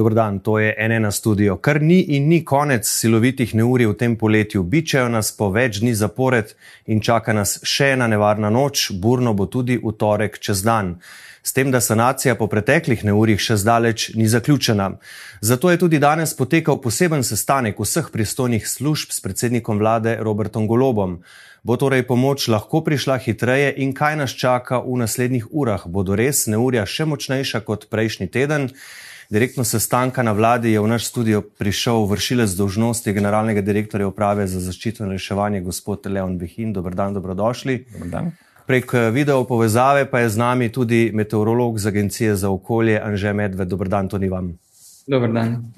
Dobro dan, to je NN studio. Kar ni in ni konec silovitih neurij v tem poletju. Bičejo nas po več dni zapored in čaka nas še ena nevarna noč, burno bo tudi v torek čez dan s tem, da sanacija po preteklih neurjih še zdaleč ni zaključena. Zato je tudi danes potekal poseben sestanek vseh pristojnih služb s predsednikom vlade Robertom Golobom. Bo torej pomoč lahko prišla hitreje in kaj nas čaka v naslednjih urah? Bodo res neurja še močnejša kot prejšnji teden? Direktno sestanka na vladi je v naš studio prišel vršilec dožnosti generalnega direktorja uprave za zaščito in reševanje, gospod Leon Behin. Dobr dan, dobrodošli. Dobar dan. Prek eh, video povezave pa je z nami tudi meteorolog z Agencije za okolje Anže Medved. Dobr dan, to ni vam. Dobar dan.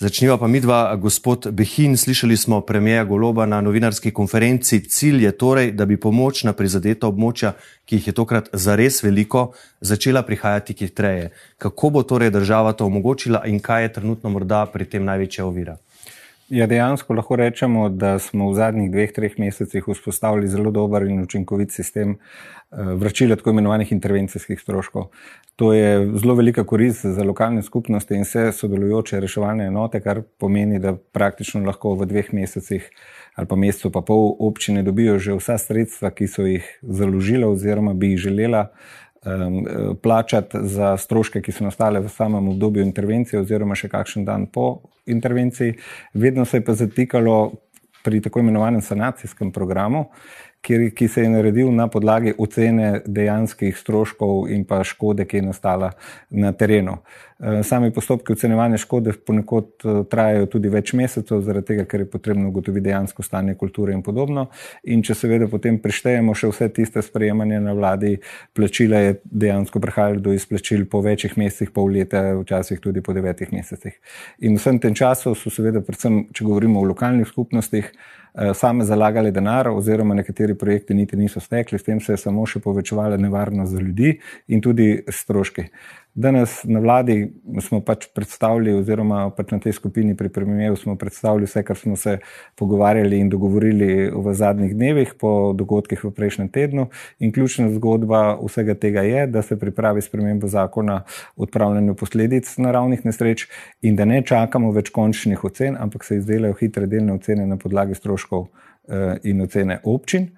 Začniva pa mi dva, gospod Behin. Slišali smo premijeja Goloba na novinarski konferenci. Cilj je torej, da bi pomoč na prizadeta območja, ki jih je tokrat zares veliko, začela prihajati hitreje. Kako bo torej država to omogočila in kaj je trenutno morda pri tem največja ovira? Ja, dejansko lahko rečemo, da smo v zadnjih dveh, treh mesecih vzpostavili zelo dober in učinkovit sistem eh, vračila tako imenovanih intervencijskih stroškov. To je zelo velika korist za lokalne skupnosti in vse sodelujoče reševalne enote, kar pomeni, da praktično lahko v dveh mesecih ali pa mesecu pa pol občine dobijo že vsa sredstva, ki so jih založila oziroma bi jih želela um, plačati za stroške, ki so nastale v samem obdobju intervencije, oziroma še kakšen dan po intervenciji. Vedno se je pa zatikalo pri tako imenovanem sanacijskem programu, kjer, ki se je naredil na podlagi ocene dejanskih stroškov in pa škode, ki je nastala na terenu. Eh, sami postopki ocenevanja škode ponekod eh, trajajo tudi več mesecev, zaradi tega, ker je potrebno ugotoviti dejansko stanje kulture in podobno. In če seveda potem prištejemo še vse tiste sprejemanje na vladi, plačila je dejansko prihajalo do izplačil po večjih mesecih, pol leta, včasih tudi po devetih mesecih. In vsem tem času so seveda, predvsem, če govorimo o lokalnih skupnostih, same zalagali denar, oziroma nekateri projekti niti niso stekli, s tem se je samo še povečevala nevarnost za ljudi in tudi stroški. Danes na vladi smo pač predstavili, oziroma pač na tej skupini pri premijeju smo predstavili vse, kar smo se pogovarjali in dogovorili v zadnjih dnevih, po dogodkih v prejšnjem tednu. In ključna zgodba vsega tega je, da se pripravi spremembo zakona o odpravljanju posledic naravnih nesreč in da ne čakamo več končnih ocen, ampak se izdelajo hitre delne ocene na podlagi stroškov eh, in ocene občin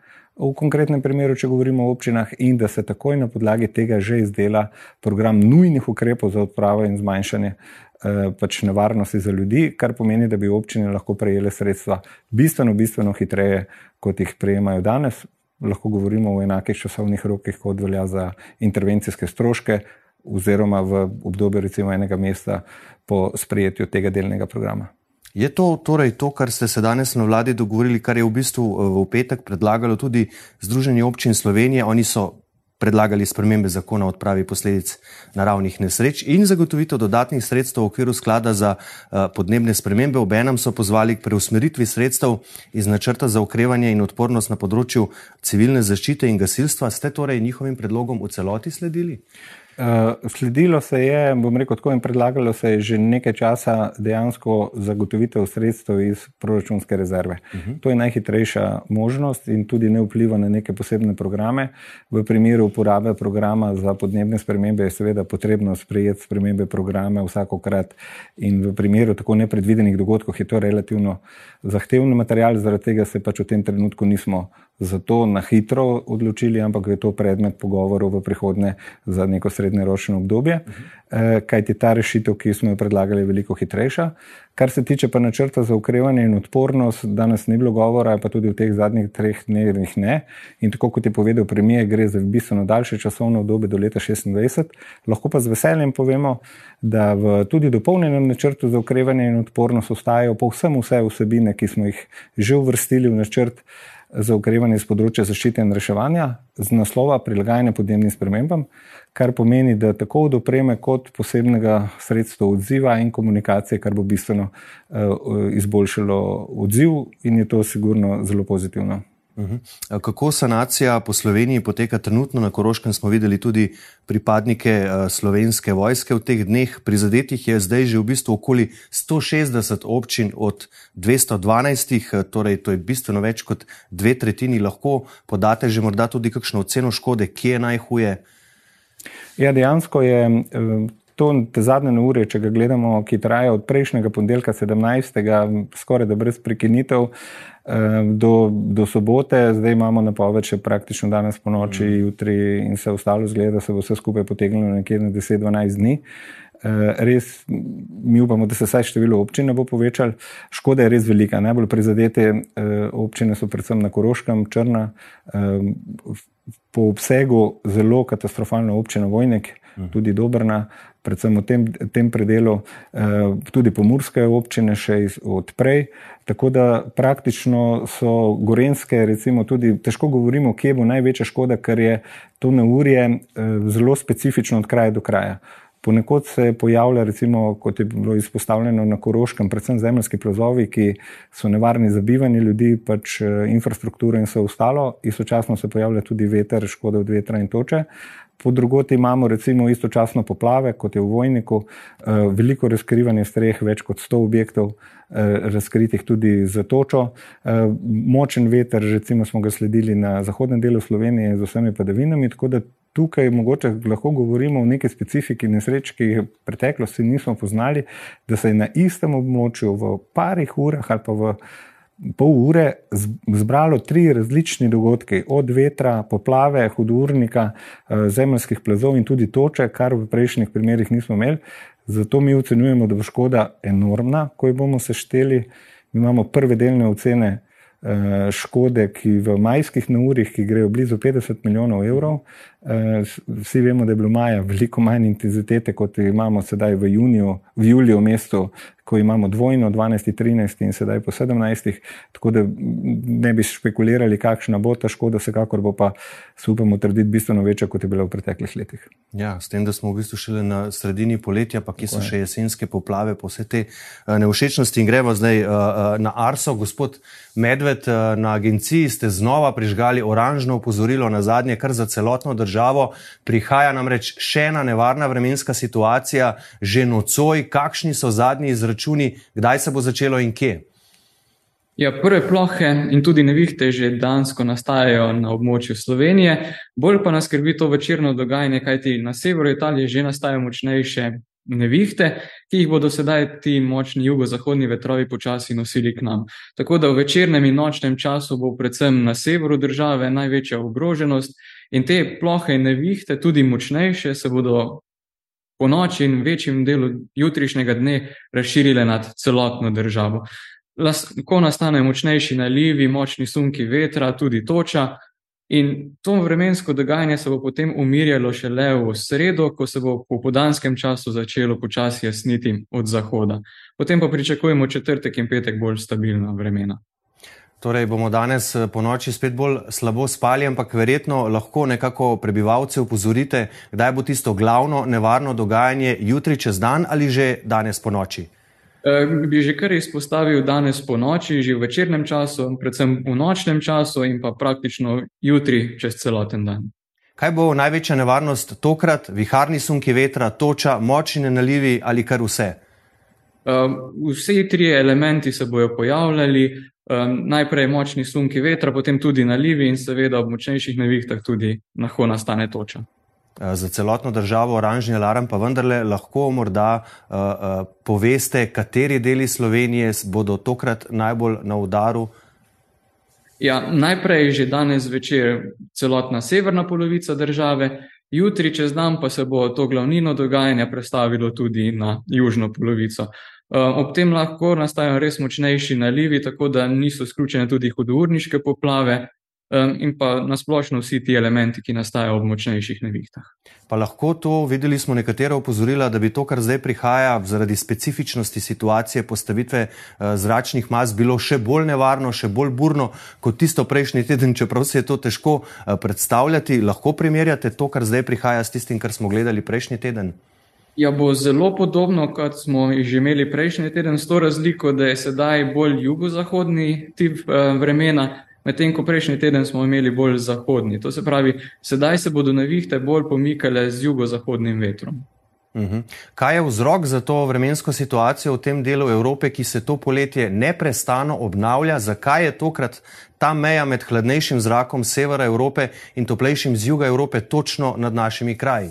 v konkretnem primeru, če govorimo o občinah, in da se takoj na podlagi tega že izdela program nujnih ukrepov za odpravo in zmanjšanje eh, pač nevarnosti za ljudi, kar pomeni, da bi občine lahko prejele sredstva bistveno, bistveno hitreje, kot jih prejemajo danes. Lahko govorimo o enakih časovnih rokih, kot velja za intervencijske stroške, oziroma v obdobju recimo enega meseca po sprejetju tega delnega programa. Je to torej to, kar ste se danes na vladi dogovorili, kar je v bistvu eh, v petek predlagalo tudi Združenje občin Slovenije? Oni so predlagali spremembe zakona o odpravi posledic naravnih nesreč in zagotovitev dodatnih sredstev v okviru sklada za eh, podnebne spremembe. Obenem so pozvali k preusmeritvi sredstev iz načrta za okrevanje in odpornost na področju civilne zaščite in gasilstva. Ste torej njihovim predlogom v celoti sledili? Uh, sledilo se je, bom rekel, tako in predlagalo se je že nekaj časa dejansko zagotovitev sredstev iz proračunske rezerve. Uh mhm. -huh. To je najhitrejša možnost in tudi ne vpliva na neke posebne programe. V primeru uporabe programa za podnebne spremembe je seveda potrebno sprejeti spremembe programe vsakokrat in v primeru tako nepredvidenih dogodkov je to relativno zahteven material, zaradi tega se pač v tem trenutku nismo zato na hitro odločili, ampak je to predmet pogovorov v prihodnje za neko srednjeročno obdobje, mhm. -huh. kajti ta rešitev, ki smo jo predlagali, je veliko hitrejša. Kar se tiče pa načrta za ukrevanje in odpornost, danes ni bilo govora, pa tudi v teh zadnjih treh dnevih ne. In tako kot je povedal premijer, gre za bistveno daljše časovno obdobje do leta 2026. Lahko pa z veseljem povemo, da v tudi dopolnjenem načrtu za ukrevanje in odpornost ostajajo povsem vse vsebine, ki smo jih že uvrstili v načrt za ukrevanje z področja zaščite in reševanja z naslova prilagajanja podnebnim spremembam, kar pomeni, da tako od opreme kot posebnega sredstva odziva in komunikacije, kar bo bistveno uh, izboljšalo odziv in je to sigurno zelo pozitivno. Mhm. Kako sanacija po Sloveniji poteka trenutno? Na Koroškem smo videli tudi pripadnike eh, slovenske vojske v teh dneh. Prizadetih je zdaj že v bistvu okoli 160 občin od 212, eh, torej to je bistveno več kot dve tretjini. Lahko podate že morda tudi kakšno oceno škode, kje je najhuje? Ja, dejansko je eh, to zadnje ure, če ga gledamo, ki traja od prejšnjega ponedeljka, 17. skoraj da brez prekinitev. Do, do sobote, zdaj imamo napoved, še praktično danes po noči, mm. jutri, in se ostalo zgleda, da se bo vse skupaj potegnilo nekje na 10-12 dni. Res mi upamo, da se vsaj število občin bo povečalo. Škoda je res velika. Najbolj prizadete občine so predvsem na Koroškem, Črna, po obsegu zelo katastrofalna občina Vojnik. Tudi Dobrna predvsem v tem, tem predelu, eh, tudi pomorske občine še odprej. Tako da praktično so gorenske, recimo, tudi težko govorimo, kje bo največja škoda, ker je to neurje eh, zelo specifično od kraja do kraja. Ponekod se pojavlja, recimo, kot je bilo izpostavljeno na Koroškem, predvsem zemljski plazovi, ki so nevarni za bivanje ljudi, pač eh, infrastruktura in vse ostalo, istočasno se pojavlja tudi veter, škode od vetra in toče. Po drugoti imamo recimo istočasno poplave, kot je v Vojniku, eh, veliko razkrivanje streh, več kot 100 objektov, eh, razkritih tudi za točo. Eh, močen veter, recimo smo ga sledili na zahodnem delu Slovenije z vsemi padavinami, tako da tukaj mogoče lahko govorimo o neki specifiki nesreč, ki jih v preteklosti nismo poznali, da se je na istem območju v parih urah ali pa v pol ure zbralo tri različni dogodki, od vetra, poplave, hudournika, eh, zemljskih plazov in tudi toče, kar v prejšnjih primerih nismo imeli. Zato mi ocenjujemo, da bo škoda enormna, ko jo bomo sešteli. Mi imamo prve delne ocene Eh, škode, ki v majskih neurjih, ki grejo blizu 50 milijonov evrov. Eh, vsi vemo, da je bilo maja veliko manj intenzitete, kot imamo sedaj v juniju, v juliju v mestu, ko imamo dvojno, 12, 13 in sedaj po 17. Tako da ne bi špekulirali, kakšna bo ta škoda, vsekakor bo pa, upamo, trditi bistveno večja, kot je bila v preteklih letih. Ja, s tem, da smo v bistvu šele na sredini poletja, pa ki so še jesenske poplave, po vse te uh, neušečnosti in gremo zdaj uh, uh, na Arso, gospod Medved, na agenciji ste znova prižgali oranžno opozorilo na zadnje, kar za celotno državo. Prihaja namreč še ena nevarna vremenska situacija, že nocoj, kakšni so zadnji izračuni, kdaj se bo začelo in kje. Ja, prve plohe in tudi nevihte že dansko nastajajo na območju Slovenije, bolj pa nas skrbi to večerno dogajanje, kajti na severu Italije že nastajajo močnejše nevihte, ki jih bodo sedaj ti močni jugozahodni vetrovi počasi nosili k nam. Tako da v večernem in nočnem času bo predvsem na severu države največja ogroženost in te plohe in nevihte, tudi močnejše, se bodo po noči in večjem delu jutrišnjega dne razširile nad celotno državo lahko nastanejo močnejši nalivi, močni sunki vetra, tudi toča. In to vremensko dogajanje se bo potem umirjalo šele v sredo, ko se bo po podanskem času začelo počasi jasniti od zahoda. Potem pa pričakujemo četrtek in petek bolj stabilna vremena. Torej bomo danes eh, po noči spet bolj slabo spali, ampak verjetno lahko nekako prebivalce upozorite, kdaj bo tisto glavno nevarno dogajanje jutri čez dan ali že danes po noči. Eh, bi že kar izpostavil danes po noči, že v večernem času, predvsem v nočnem času in pa praktično jutri čez celoten dan. Kaj bo največja nevarnost tokrat? Viharni sunki vetra, toča, močni nalivi ali kar vse? Uh, vsi tri elementi se bodo pojavljali. Um, najprej močni sunki vetra, potem tudi nalivi in seveda ob močnejših nevihtah tudi lahko nastane toča. Eh, za celotno državo oranžni alarm, pa vendarle lahko morda uh, uh, poveste, kateri deli Slovenije bodo tokrat najbolj na udaru? Ja, najprej že danes večer celotna severna polovica države, jutri čez dan pa se bo to glavnino dogajanja prestavilo tudi na južno polovico. Ob tem lahko nastajajo res močnejši nalivi, tako da niso izključene tudi hudourniške poplave, in pa nasplošno vsi ti elementi, ki nastajajo ob močnejših nevihtah. Pa lahko to, videli smo nekatera opozorila, da bi to, kar zdaj prihaja zaradi specifičnosti situacije postavitve uh, zračnih mas, bilo še bolj nevarno, še bolj burno kot tisto prejšnji teden, čeprav se je to težko uh, predstavljati. Lahko primerjate to, kar zdaj prihaja s tistim, kar smo gledali prejšnji teden? Ja, bo zelo podobno, kot smo že imeli prejšnji teden, s to razliko, da je sedaj bolj jugozahodni tip uh, vremena medtem ko prejšnji teden smo imeli bolj zahodni. To se pravi, sedaj se bodo nevihte bolj pomikale z jugozahodnim vetrom. Uhum. Kaj je vzrok za to vremensko situacijo v tem delu Evrope, ki se to poletje neprestano obnavlja? Zakaj je tokrat ta meja med hladnejšim zrakom severa Evrope in toplejšim z juga Evrope točno nad našimi kraji?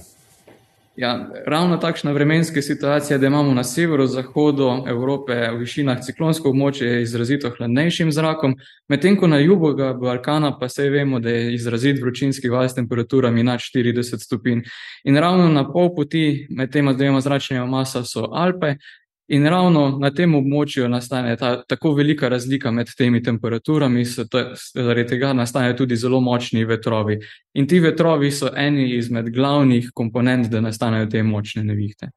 Ja, ravno takšna vremenska situacija, da imamo na severozahodu Evrope v višinah ciklonsko območje izrazito hladnejšim zrakom, medtem ko na jugu Balkana pa se vemo, da je izrazit vročinski val s temperaturami nad 40 stopinj. In ravno na pol poti med tema dvema zračnima masa so Alpe, In ravno na tem območju nastane ta tako velika razlika med temi temperaturami, zaradi tega nastanejo tudi zelo močni vetrovi. In ti vetrovi so eni izmed glavnih komponent, da nastanejo te močne nevihte.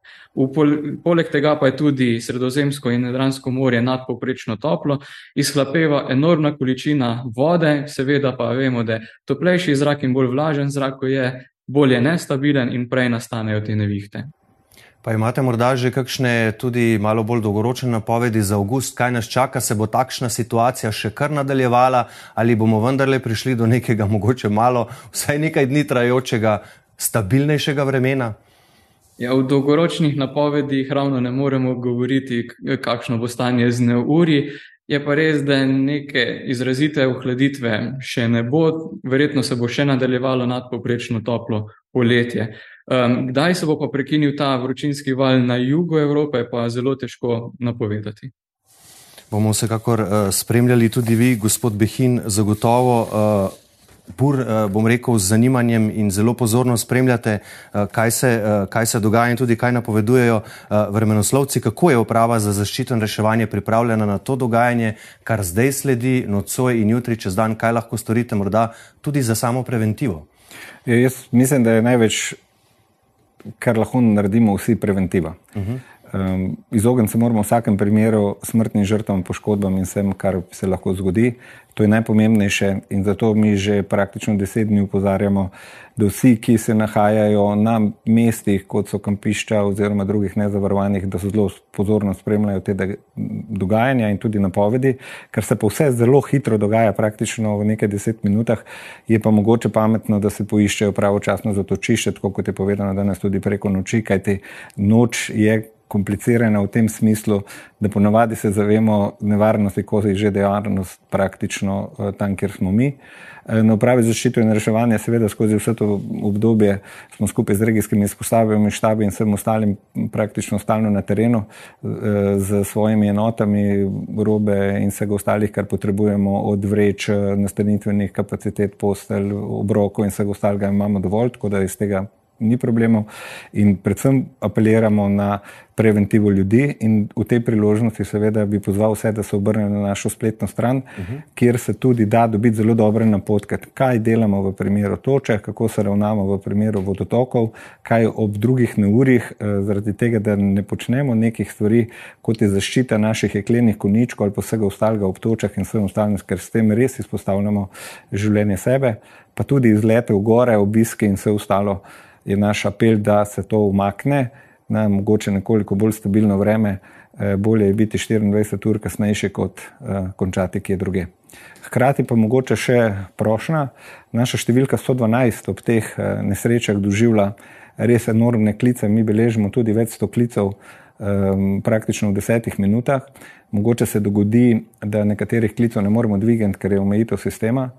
Pol, poleg tega pa je tudi Sredozemsko in Nedransko morje nadpoprečno toplo, izhlapeva enormna količina vode, seveda pa vemo, da toplejši zrak in bolj vlažen zrak je bolje nestabilen in prej nastanejo te nevihte. Pa imate morda že kakšne tudi malo bolj dolgoročne napovedi za avgust, kaj nas čaka, se bo takšna situacija še kar nadaljevala ali bomo vendarle prišli do nekega mogoče malo, vsaj nekaj dni trajočega, stabilnejšega vremena? Ja, v dolgoročnih napovedih ravno ne moremo govoriti, kakšno bo stanje z neuri. Je pa res, da neke izrazite ohladitve še ne bo, verjetno se bo še nadaljevalo nadpoprečno toplo poletje. Um, kdaj se bo pa prekinil ta vročinski val na jugu Evrope, pa je zelo težko napovedati. Bomo vsekakor uh, spremljali tudi vi, gospod Behin, zagotovo. Uh, Pur, bom rekel, z zanimanjem in zelo pozorno spremljate, kaj se, kaj se dogaja in tudi kaj napovedujejo vremenoslovci, kako je uprava za zaščito in reševanje pripravljena na to dogajanje, kar zdaj sledi, nocoj in jutri čez dan, kaj lahko storite, morda tudi za samo preventivo. Ja, jaz mislim, da je največ kar lahko naredimo vsi preventiva. Uh -huh. Um, izogniti se moramo v vsakem primeru smrtnim žrtvam, poškodbam in vsem, kar se lahko zgodi. To je najpomembnejše in zato mi že praktično deset dni upozarjamo, da vsi, ki se nahajajo na mestih, kot so kampišča oziroma drugih nezavarovanih, da so zelo pozorno spremljajo te dogajanja in tudi napovedi, ker se pa vse zelo hitro dogaja, praktično v nekaj deset minutah, je pa mogoče pametno, da se poiščejo pravočasno zatočišče, tako kot je povedano danes tudi preko noči, kajti noč je komplicirana v tem smislu, da ponavadi se zavemo nevarnosti, ko je že dejavnost praktično eh, tam, kjer smo mi. Eh, na upravi zaščito in reševanje, seveda skozi vse to obdobje smo skupaj z regijskimi izpostavami, štabi in vsem ostalim praktično stalno na terenu z eh, svojimi enotami, robe in vsega ostalih, kar potrebujemo od vreč, nastanitvenih kapacitet, postelj, obrokov in vsega ostalega imamo dovolj, tako da iz tega ni problemov, in predvsem apeliramo na preventivo ljudi. In v tej priložnosti, seveda, bi pozval vse, da se obrnejo na našo spletno stran, uh mhm. -huh. kjer se tudi da dobiti zelo dobre napotke, kaj delamo v primeru toče, kako se ravnamo v primeru vodotokov, kaj ob drugih neurjih, eh, zaradi tega, da ne počnemo nekih stvari, kot je zaščita naših jeklenih koničkov ali pa vsega ostalega ob točah in vsem ostalim, ker s tem res izpostavljamo življenje sebe, pa tudi izlete v gore, obiske in vse ostalo je naš apel, da se to umakne, na mogoče nekoliko bolj stabilno vreme, eh, bolje je biti 24 ur kasnejše, kot uh, končati kje druge. Hkrati pa mogoče še prošnja. Naša številka 112 ob teh uh, nesrečah doživlja res enormne klice, mi beležimo tudi več sto klicev praktično v desetih minutah. Mogoče se dogodi, da nekaterih klicev ne moremo dvigati, ker je omejitev sistema.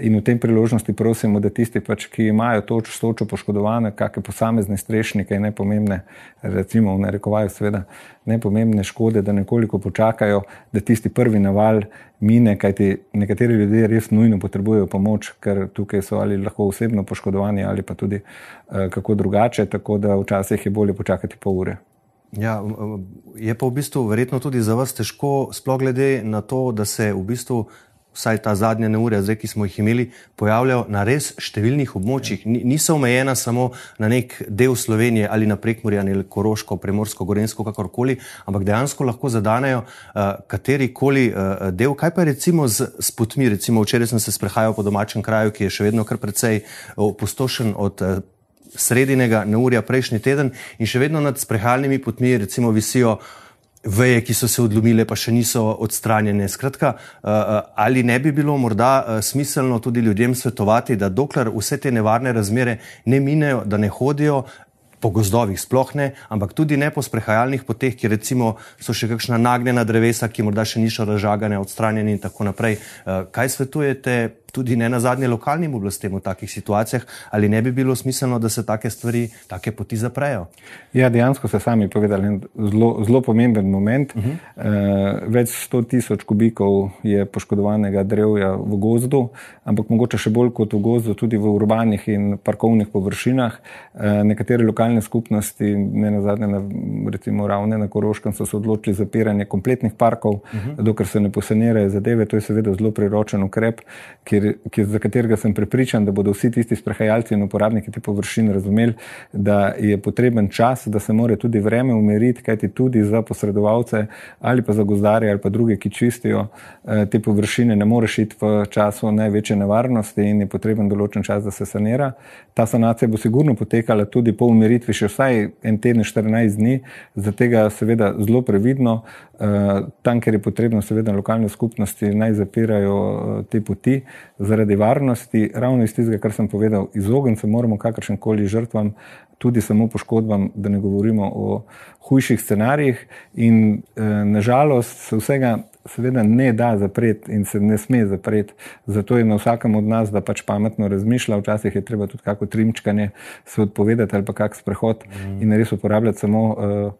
In v tem priložnosti prosimo, da tisti, pač, ki imajo toč, točo poškodovane, kakšne posamezne strešnike, nepomembne, recimo v narekovaju, seveda, nepomembne škode, da nekoliko počakajo, da tisti prvi naval mine, kajti nekateri ljudje res nujno potrebujejo pomoč, ker tukaj so ali lahko osebno poškodovani ali pa tudi uh, kako drugače, tako da včasih je bolje počakati pol ure. Ja, je pa v bistvu verjetno tudi za vas težko, sploh glede na to, da se v bistvu vsaj ta zadnja neurja, zdaj, ki smo jih imeli, pojavljajo na res številnih območjih. Niso omejena samo na nek del Slovenije ali na Prekmorje ali Koroško, Primorsko, Gorensko, kakorkoli, ampak dejansko lahko zadanejo uh, katerikoli uh, del. Kaj pa recimo z, z potmi? Recimo včeraj sem se sprehajal po domačem kraju, ki je še vedno kar precej opustošen od uh, sredinega neurja prejšnji teden in še vedno nad sprehajalnimi potmi recimo visijo veje, ki so se odlomile, pa še niso odstranjene. Skratka, ali ne bi bilo morda smiselno tudi ljudem svetovati, da dokler vse te nevarne razmere ne minejo, da ne hodijo po gozdovih, sploh ne, ampak tudi ne po sprehajalnih poteh, ki recimo so še kakšna nagnjena drevesa, ki morda še niso razžagane, odstranjene in tako naprej. Kaj svetujete tudi ne na zadnje lokalnim oblastem v takih situacijah, ali ne bi bilo smiselno, da se take stvari, take poti zaprejo? Ja, dejansko ste sami povedali zelo, zelo pomemben moment. Uh -huh. e, več sto tisoč kubikov je poškodovanega drevja v gozdu, ampak mogoče še bolj kot v gozdu, tudi v urbanih in parkovnih površinah. E, nekatere lokalne skupnosti, ne na zadnje, na, recimo ravne na Koroškem, so se odločili za zapiranje kompletnih parkov, uh -huh. dokler se ne posanirajo zadeve. To je seveda zelo priročen ukrep, ki kjer, kjer, za katerega sem prepričan, da bodo vsi tisti sprehajalci in uporabniki te površine razumeli, da je potreben čas, da se more tudi vreme umiriti, kajti tudi za posredovalce ali pa za gozdarje ali pa druge, ki čistijo eh, te površine, ne moreš iti v času največje nevarnosti in je potreben določen čas, da se sanira. Ta sanacija bo sigurno potekala tudi po umiritvi še vsaj en teden, 14 dni, zato tega seveda zelo previdno. Eh, tam, ker je potrebno, seveda, lokalne skupnosti naj zapirajo eh, te poti zaradi varnosti, ravno iz tistega, kar sem povedal, izogniti se moramo kakršnim koli žrtvam, tudi samo poškodbam, da ne govorimo o hujših scenarijih. In e, nažalost se vsega seveda ne da zapreti in se ne sme zapreti. Zato je na vsakem od nas, da pač pametno razmišlja. Včasih je treba tudi kako trimčkanje se odpovedati ali pa kak sprehod mm. in res uporabljati samo uh,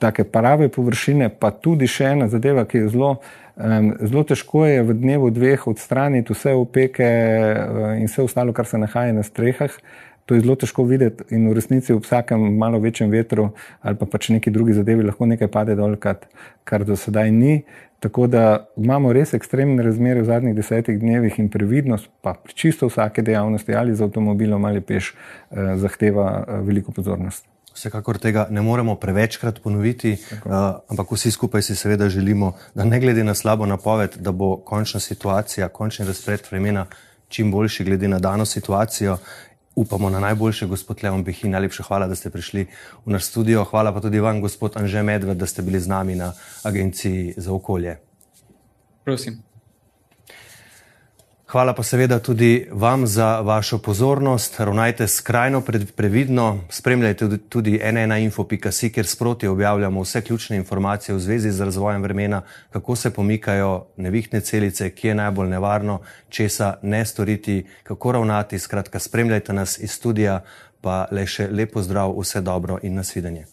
take prave površine. Pa tudi še ena zadeva, ki je zelo. Um, zelo težko je v dnevu dveh odstraniti vse opeke uh, in vse ostalo, kar se nahaja na strehah. To je zelo težko videti in v resnici ob vsakem malo večjem vetru ali pa pač neki drugi zadevi lahko nekaj pade dol, kar do sedaj ni. Tako da imamo res ekstremne razmere v zadnjih desetih dnevih in previdnost, pa pri čisto vsake dejavnosti ali z avtomobilom ali peš, eh, zahteva eh, veliko pozornost. Vsekakor tega ne moremo prevečkrat ponoviti, uh, ampak vsi skupaj si seveda želimo, da ne glede na slabo napoved, da bo končna situacija, končni razpred vremena čim boljši glede na dano situacijo upamo na najboljše, gospod Leon Behi. Najlepša hvala, da ste prišli v naš studio. Hvala pa tudi vam, gospod Anže Medved, da ste bili z nami na Agenciji za okolje. Prosim. Hvala pa seveda tudi vam za vašo pozornost. Ravnajte skrajno previdno, spremljajte tudi nnainfo.si, kjer sproti objavljamo vse ključne informacije v zvezi z razvojem vremena, kako se pomikajo nevihtne celice, kje je najbolj nevarno, česa ne storiti, kako ravnati. Skratka, spremljajte nas iz studija, pa le še lepo zdrav, vse dobro in nasvidenje.